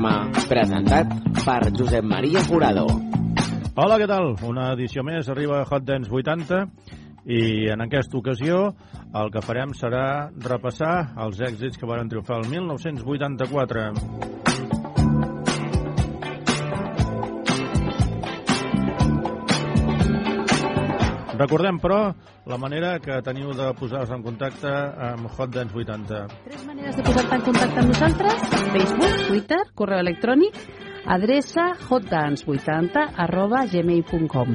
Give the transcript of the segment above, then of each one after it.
programa presentat per Josep Maria Forado. Hola, què tal? Una edició més arriba a Hot Dance 80 i en aquesta ocasió el que farem serà repassar els èxits que van triomfar el 1984. Recordem, però, la manera que teniu de posar-vos en contacte amb Hot Dance 80. Tres maneres de posar-te en contacte amb nosaltres. Facebook, Twitter, correu electrònic, adreça hotdance80 arroba gmail.com.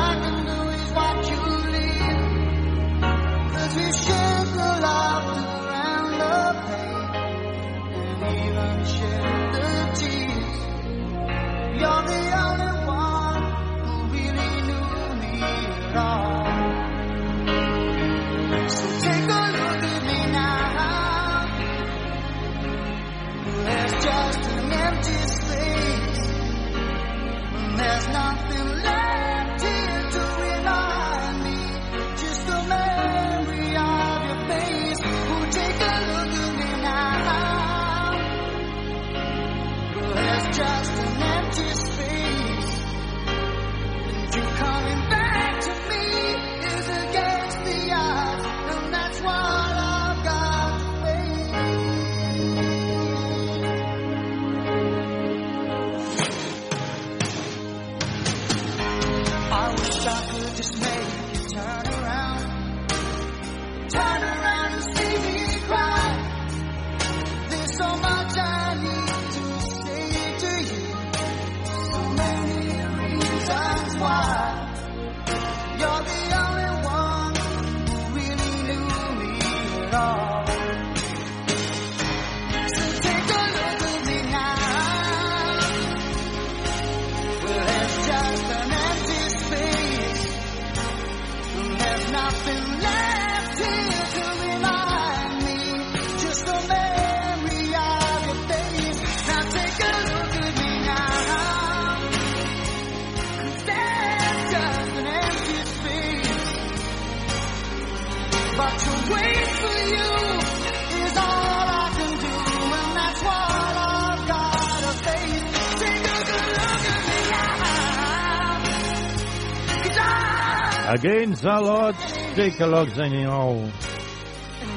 Against the Odds, Take a Logs Anyhow.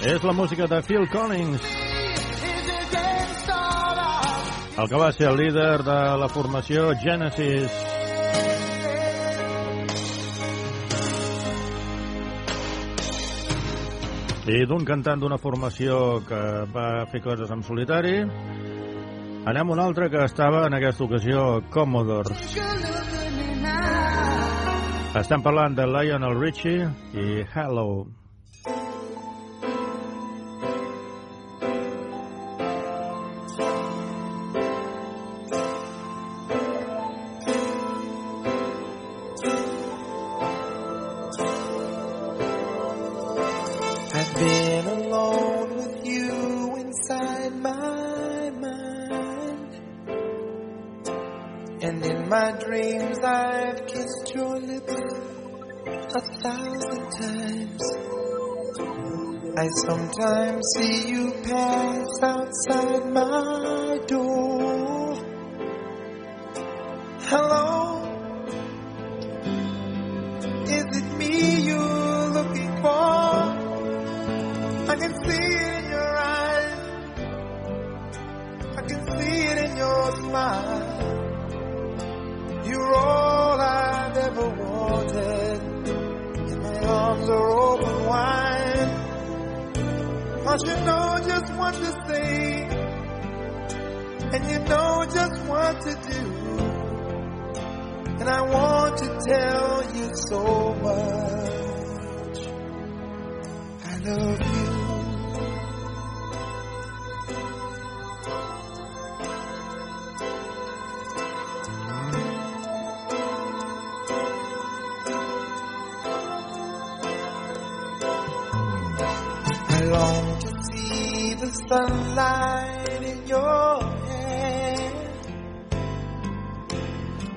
És la música de Phil Collins. El que va ser el líder de la formació Genesis. I d'un cantant d'una formació que va fer coses en solitari, anem a un altre que estava en aquesta ocasió Commodores. Estan parlant de Lionel Richie i Hello. sometimes see you pass outside my long to see the sunlight in your hair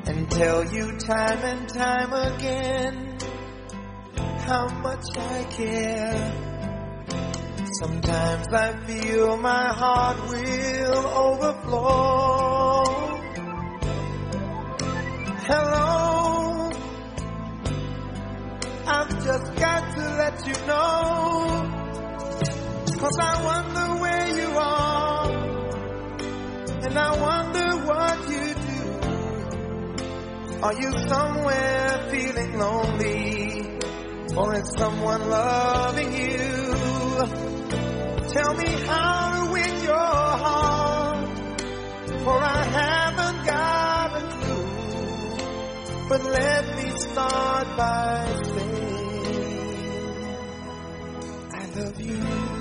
and tell you time and time again how much I care. Sometimes I feel my heart will overflow. Hello, I've just got to let you know. Cause I wonder where you are, and I wonder what you do. Are you somewhere feeling lonely, or is someone loving you? Tell me how to win your heart, for I haven't got a clue. But let me start by saying, I love you.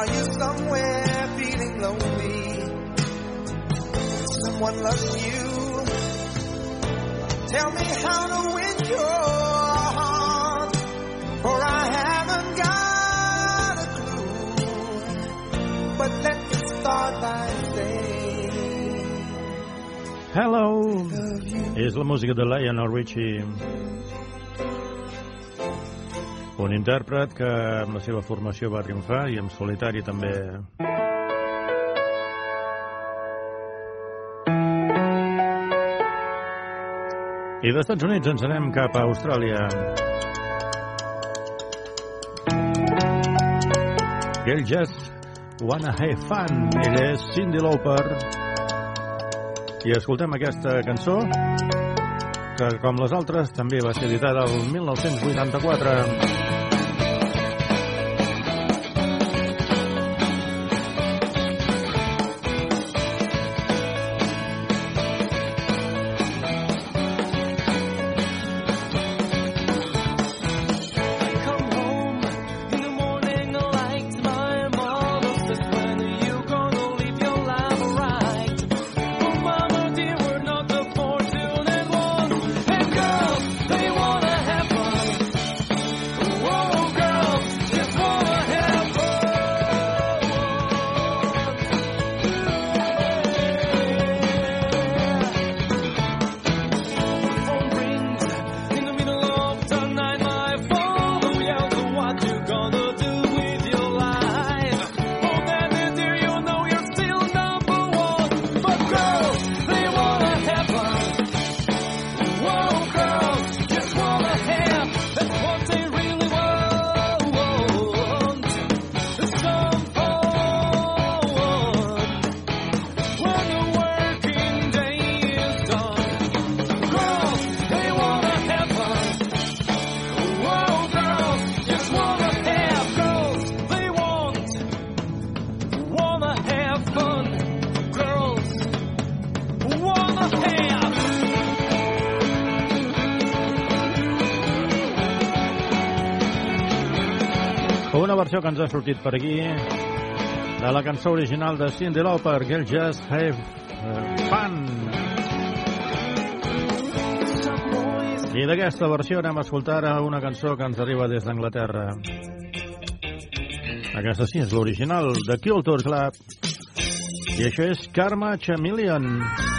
Are you somewhere feeling lonely? Someone loves you. Tell me how to win your heart, for I haven't got a clue. But let me start by saying, Hello! És la música de Lionel Richie. Un intèrpret que amb la seva formació va triomfar i en solitari també. I dels Estats Units ens anem cap a Austràlia. Girl Just Wanna Have Fun. Ella és Cindy Lauper. I escoltem aquesta cançó que, com les altres, també va ser editada el 1984. versió que ens ha sortit per aquí de la cançó original de Cindy Lauper, Girl Just Have Fun. I d'aquesta versió anem a escoltar una cançó que ens arriba des d'Anglaterra. Aquesta sí, és l'original de Culture Club. I això és Karma Chameleon. Karma Chameleon.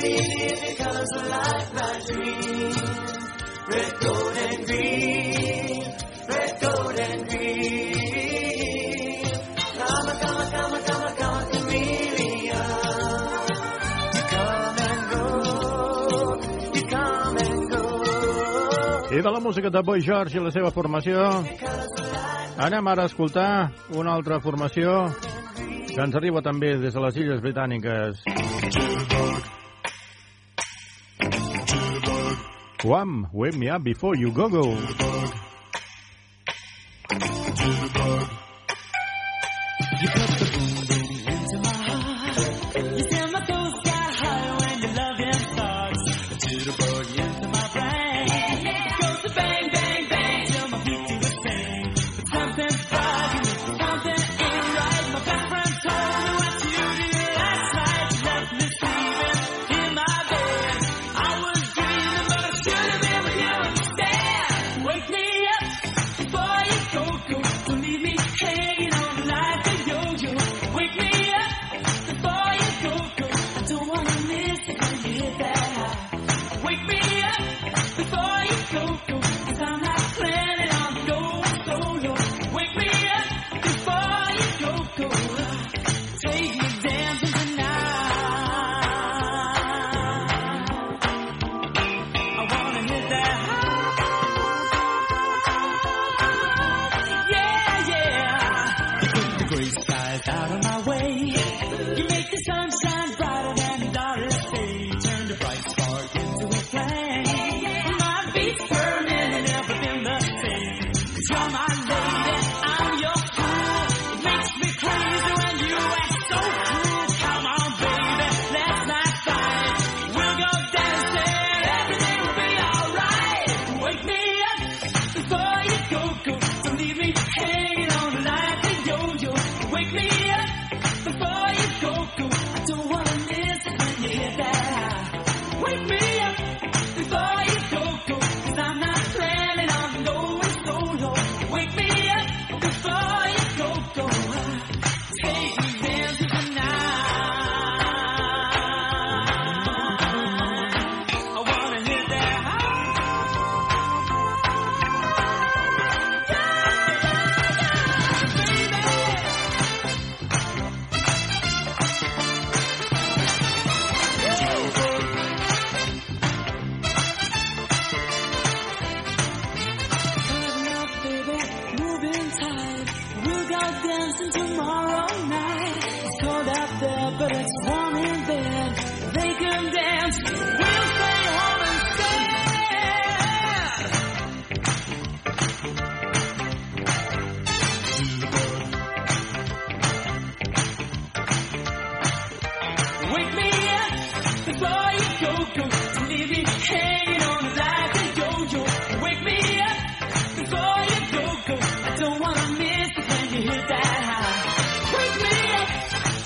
believe in colors like my dream. Red, gold, and green. Red, gold, and green. Come, a, come, come, come, come, chameleon. Come and go. You come and go. I de la música de Boy George i la seva formació, anem ara a escoltar una altra formació que ens arriba també des de les Illes Britàniques. Wham, wake me up before you go go.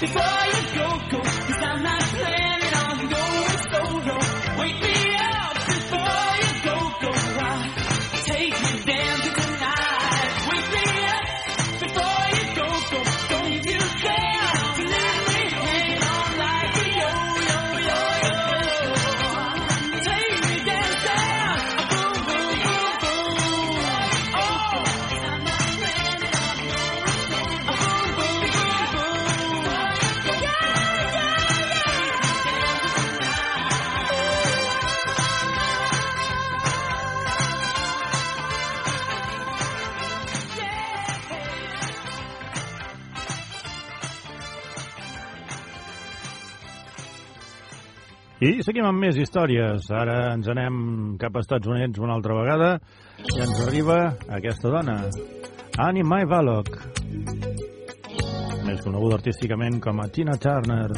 before you. I seguim amb més històries. Ara ens anem cap a Estats Units una altra vegada i ens arriba aquesta dona, Annie Mae Ballock, més coneguda artísticament com a Tina Turner.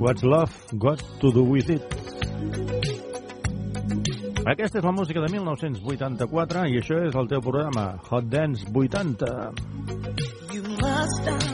What's Love Got to Do With It? Aquesta és la música de 1984 i això és el teu programa, Hot Dance 80. You must die.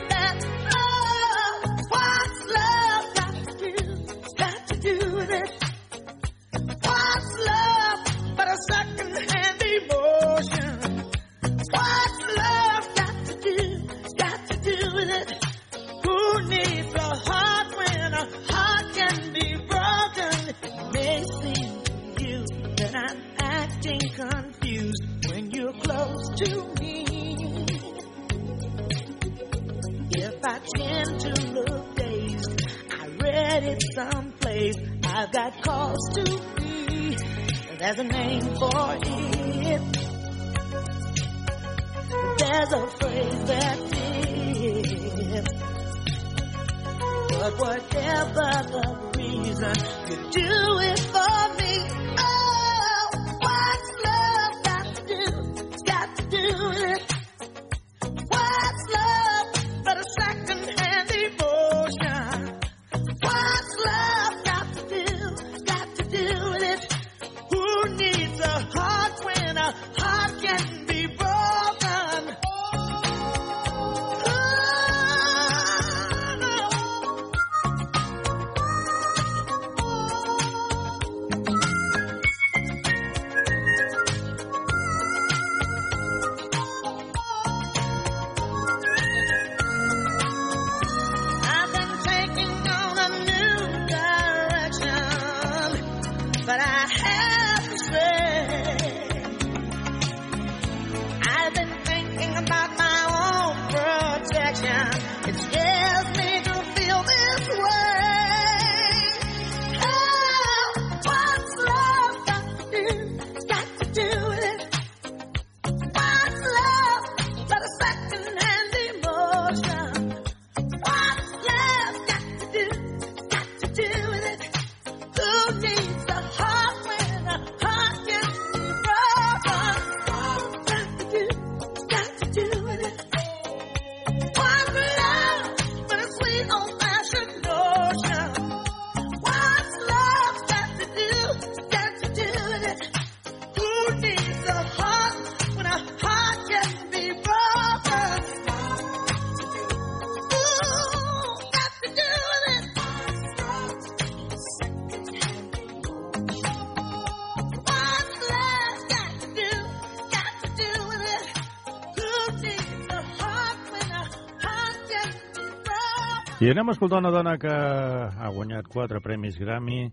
Anem a escoltar una dona que ha guanyat quatre premis Grammy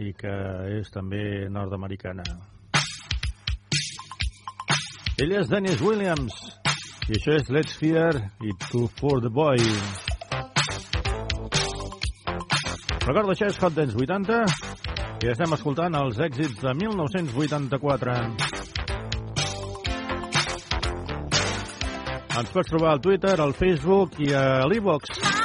i que és també nord-americana. Ella és Dennis Williams i això és Let's Fear i Two for the Boy. Recorda, això és Hot Dance 80 i estem escoltant els èxits de 1984. Ens pots trobar al Twitter, al Facebook i a l'Evox.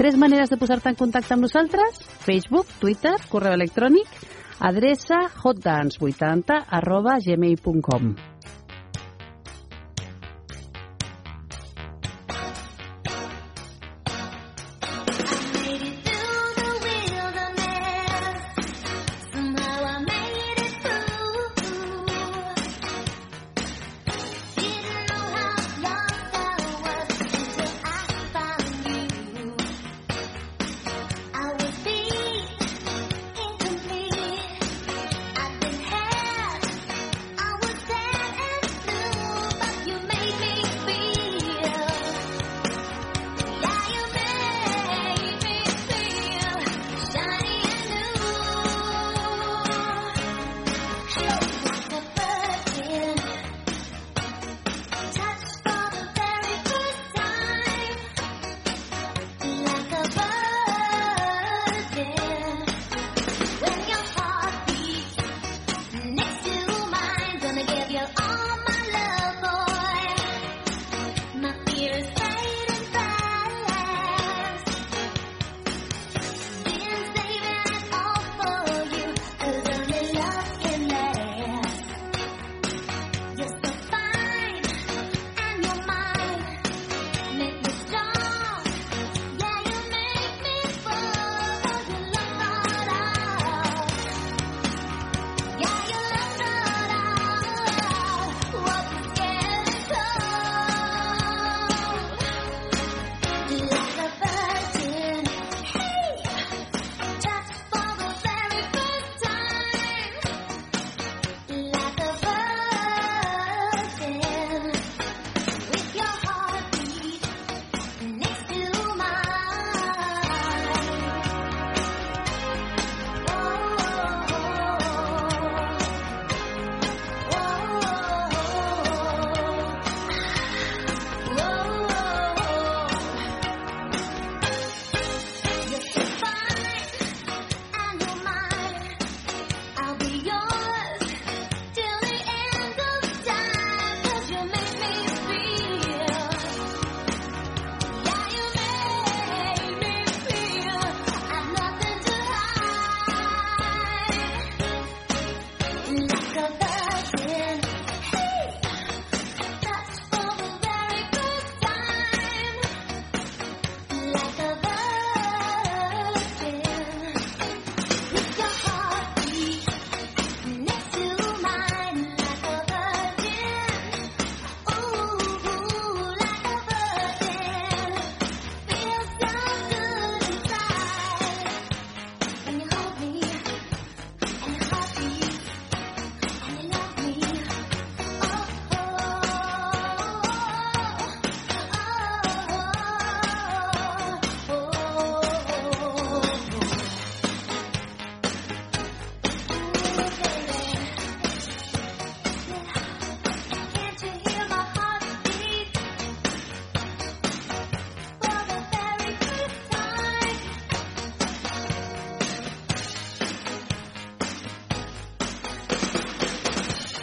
Tres maneres de posar-te en contacte amb nosaltres, Facebook, Twitter, correu electrònic, adreça hotdance80 arroba gmail.com.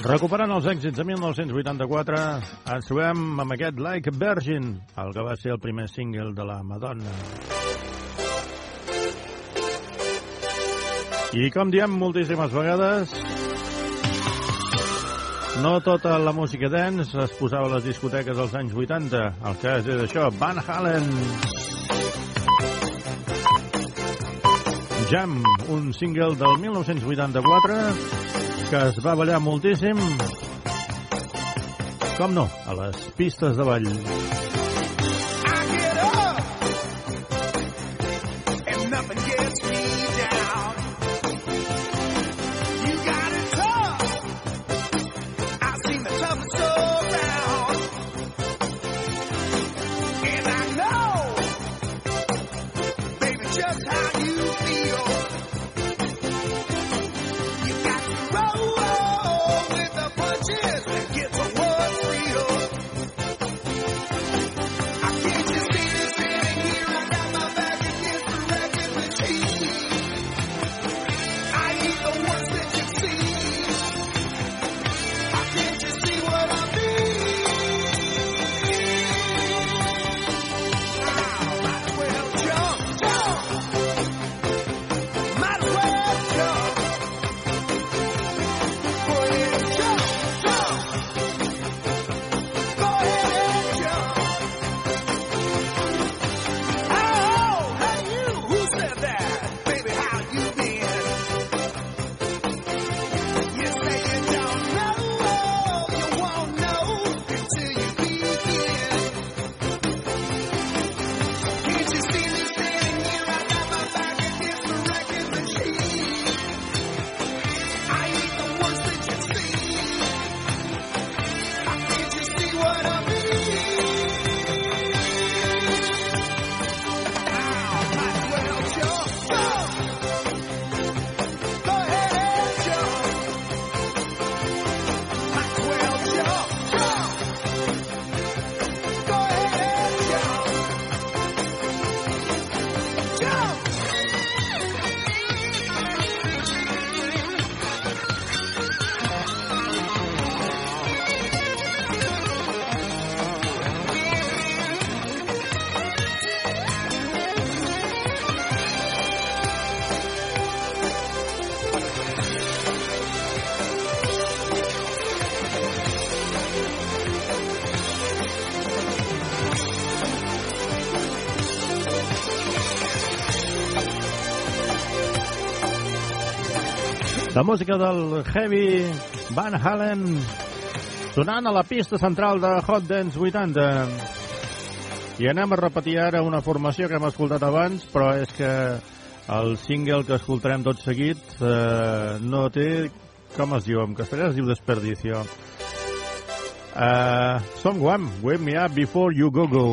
Recuperant els èxits de 1984, ens trobem amb aquest Like Virgin, el que va ser el primer single de la Madonna. I com diem moltíssimes vegades, no tota la música dance es posava a les discoteques dels anys 80. El cas és això, Van Halen. Jam, un single del 1984 que es va ballar moltíssim, com no, a les pistes de ball. I La música del Heavy Van Halen sonant a la pista central de Hot Dance 80. I anem a repetir ara una formació que hem escoltat abans, però és que el single que escoltarem tot seguit eh, no té... Com es diu? En castellà es diu Desperdicio. Uh, som Guam, Wake Me Up Before You Go Go.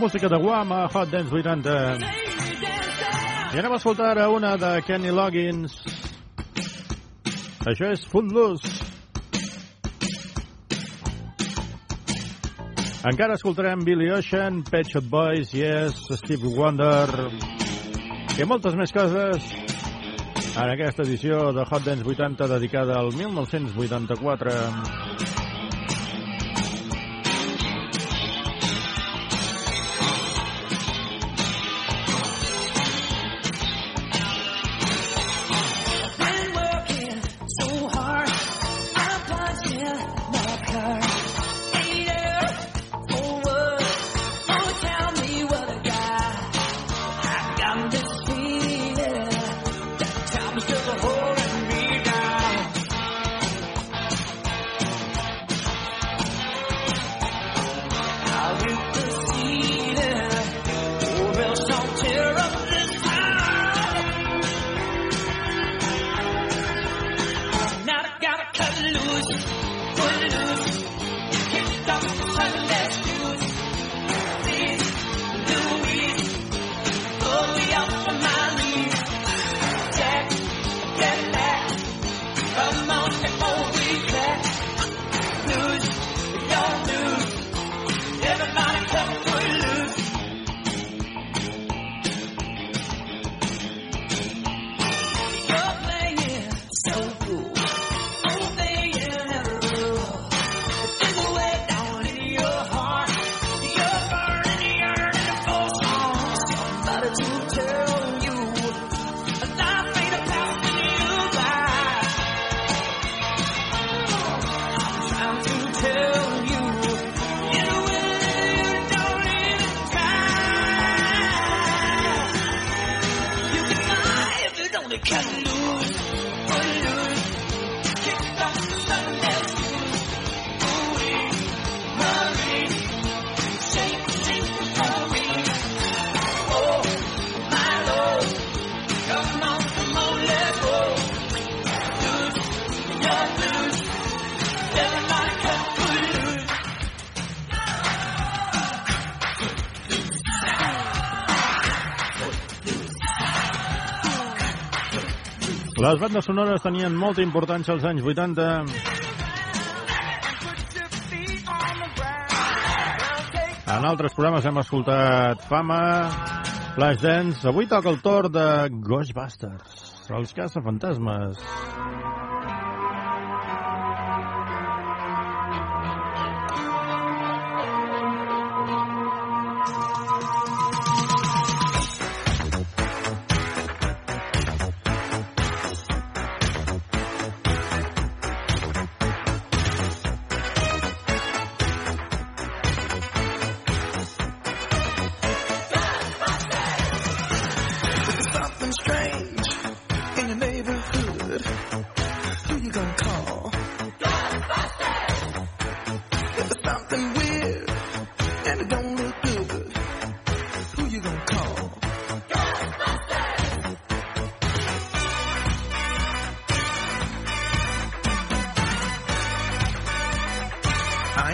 música de Guam a Hot Dance 80. I anem a escoltar ara una de Kenny Loggins. Això és Footloose. Encara escoltarem Billy Ocean, Pet Shop Boys, Yes, Steve Wonder i moltes més coses en aquesta edició de Hot Dance 80 dedicada al 1984. to tell. Les bandes sonores tenien molta importància als anys 80. En altres programes hem escoltat Fama, Flashdance... Avui toca el torn de Ghostbusters, els caçafantasmes.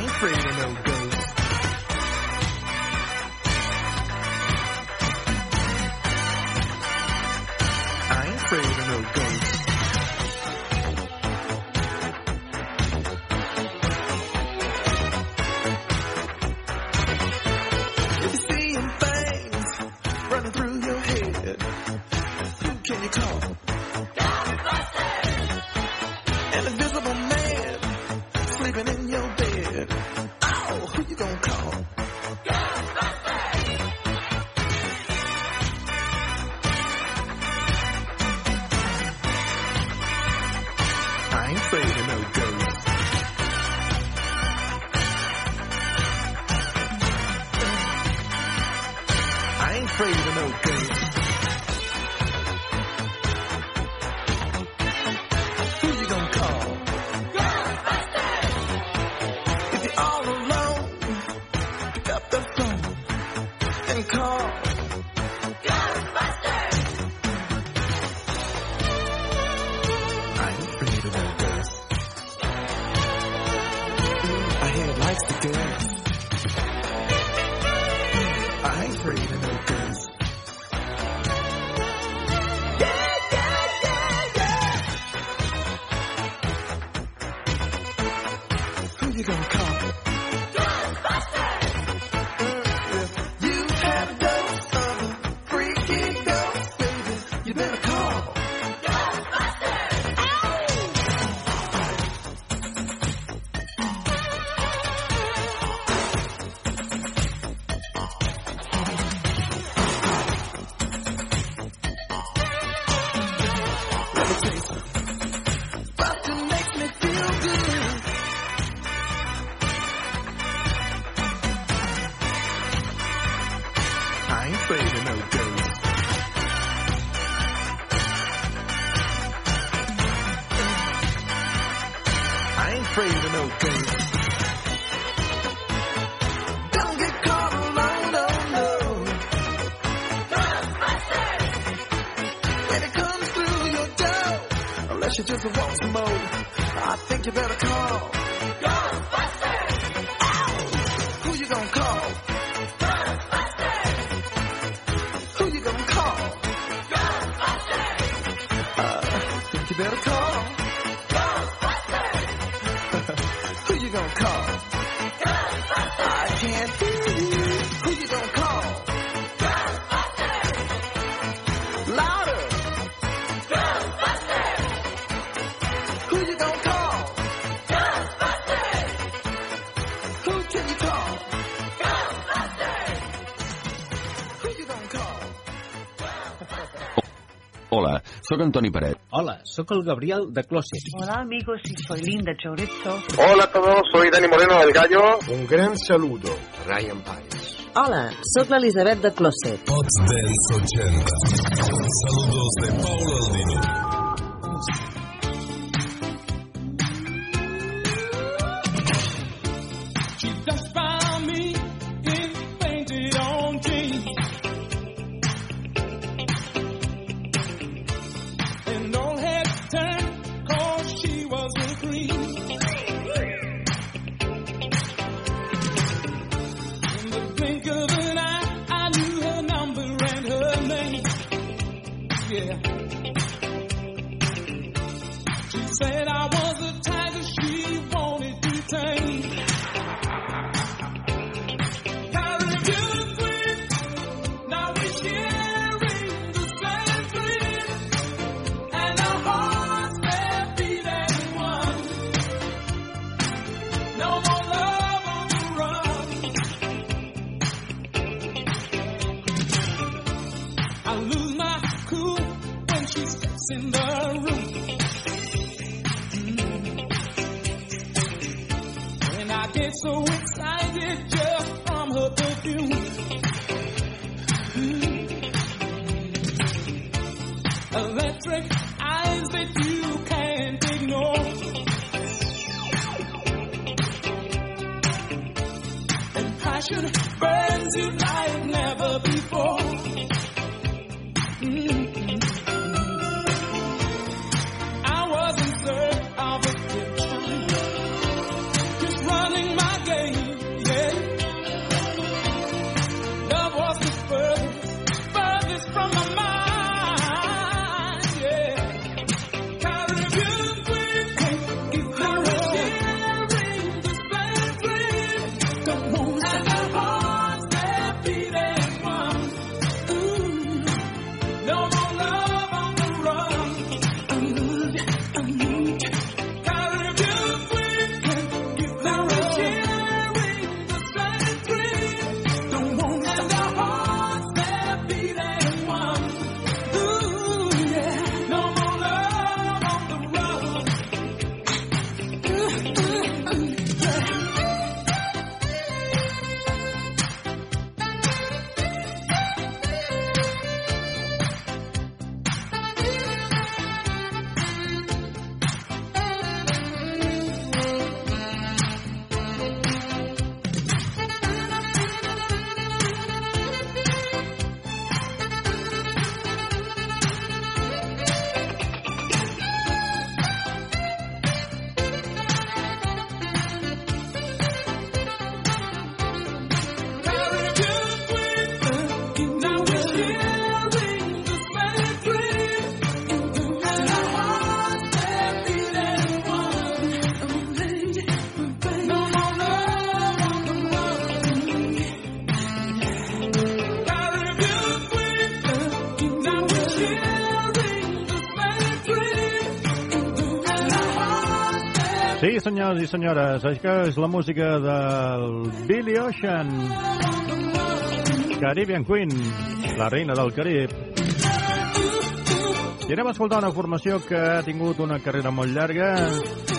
I ain't afraid no gun. Soc Antoni Paret. Hola, sóc el Gabriel de Closet. Hola, amigos, soy Linda Chorizo. Hola a todos, soy Dani Moreno del Gallo. Un gran saludo, Ryan Páez. Hola, sóc l'Elisabet de Closet. Pots Dance 80. Saludos de Paula Aldini. senyors i senyores, això és la música del Billy Ocean. Caribbean Queen, la reina del Carib. I anem a escoltar una formació que ha tingut una carrera molt llarga,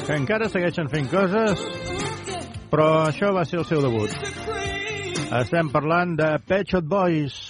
que encara segueixen fent coses, però això va ser el seu debut. Estem parlant de Pet Shop Boys.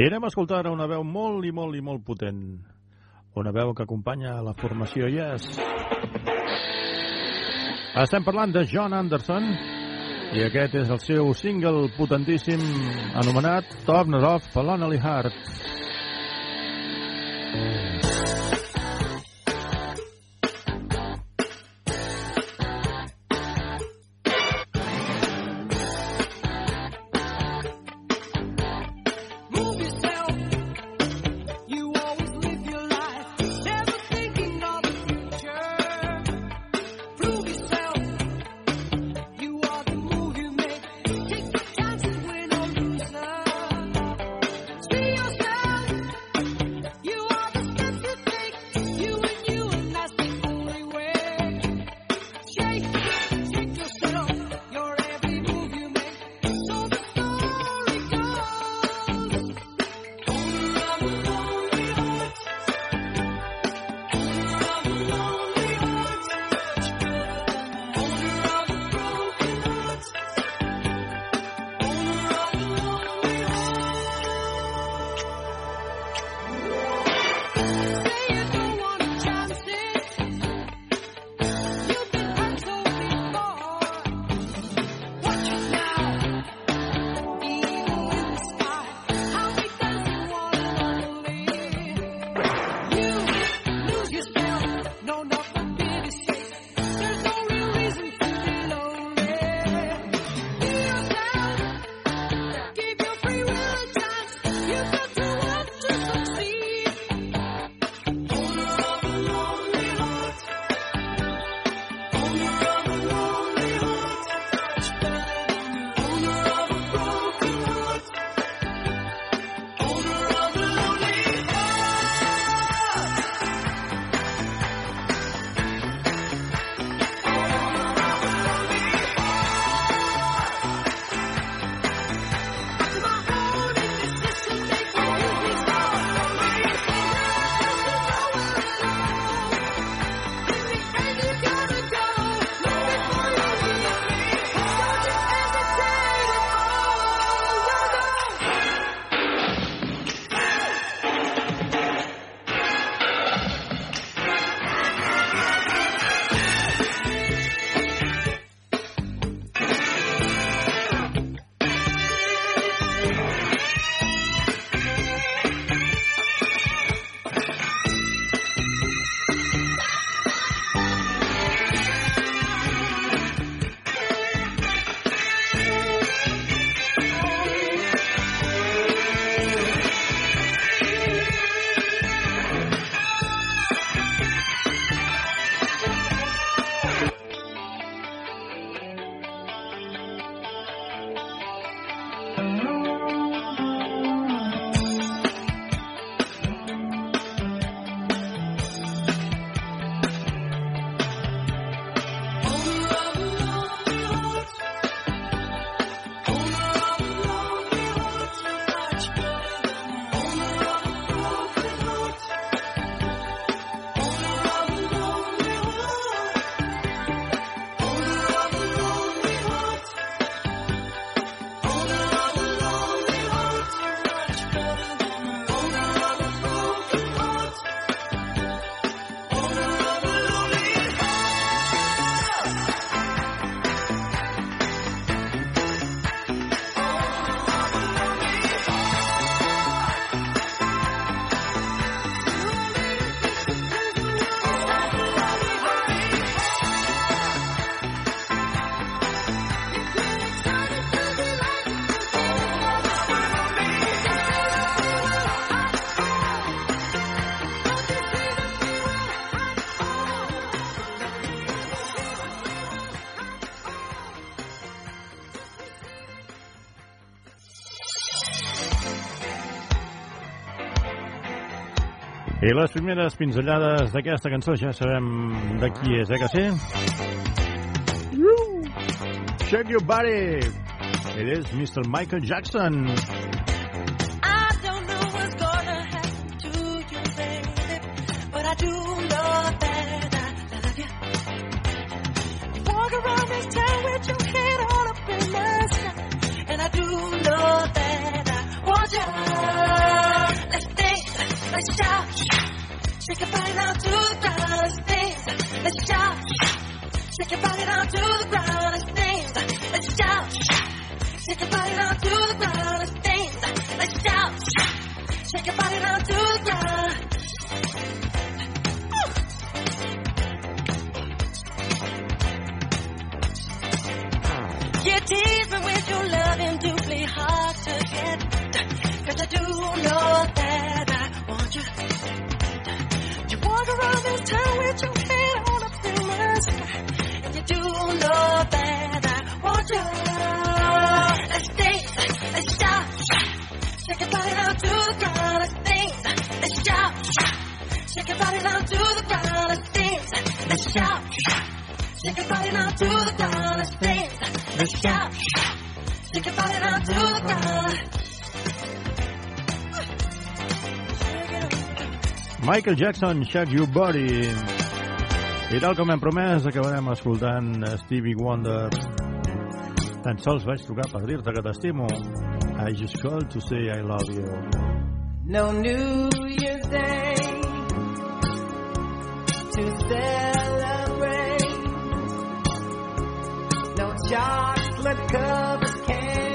I anem a escoltar una veu molt i molt i molt potent. Una veu que acompanya la formació Yes. Estem parlant de John Anderson i aquest és el seu single potentíssim anomenat Top Not Off per l'Onnelly Heart. I les primeres pinzellades d'aquesta cançó ja sabem de qui és, eh que sí? Shake your body! It is Mr. Michael Jackson. Shake your body down to the ground. Let's dance, shout, shake your body down to the ground. Let's dance, shout. Shake your body down to the ground. Let's dance. Let's shout. Shake your body down to the ground. Your body down to the ground. Let's dance, let's shout. Shake your body down to the ground. Let's dance, let's shout. Shake your body down to the ground. Michael Jackson, Shake Your Body. I tal com hem promès, acabarem escoltant Stevie Wonder. Tan sols vaig trucar per dir-te que t'estimo. I just called to say I love you. No New Year's Day to celebrate. No chocolate covered candy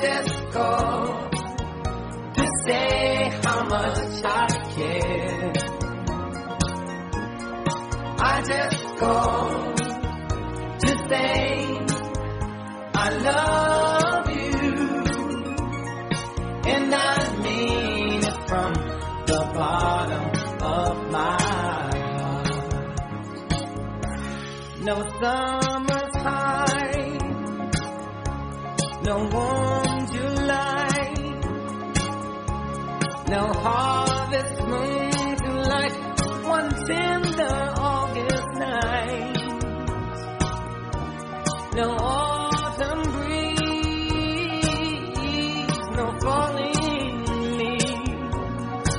just called to say how much I care. I just called to say I love you, and I mean it from the bottom of my heart. No summer's high, no warm no harvest moon to light one tender August night. No autumn breeze, no falling leaves,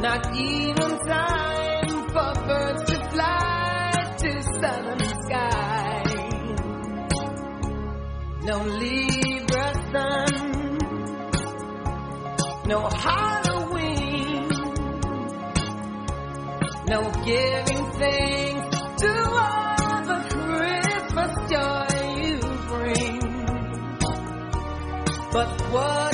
not even time for birds to fly to southern skies. No Libra no Halloween, no giving thanks to all the Christmas joy you bring. But what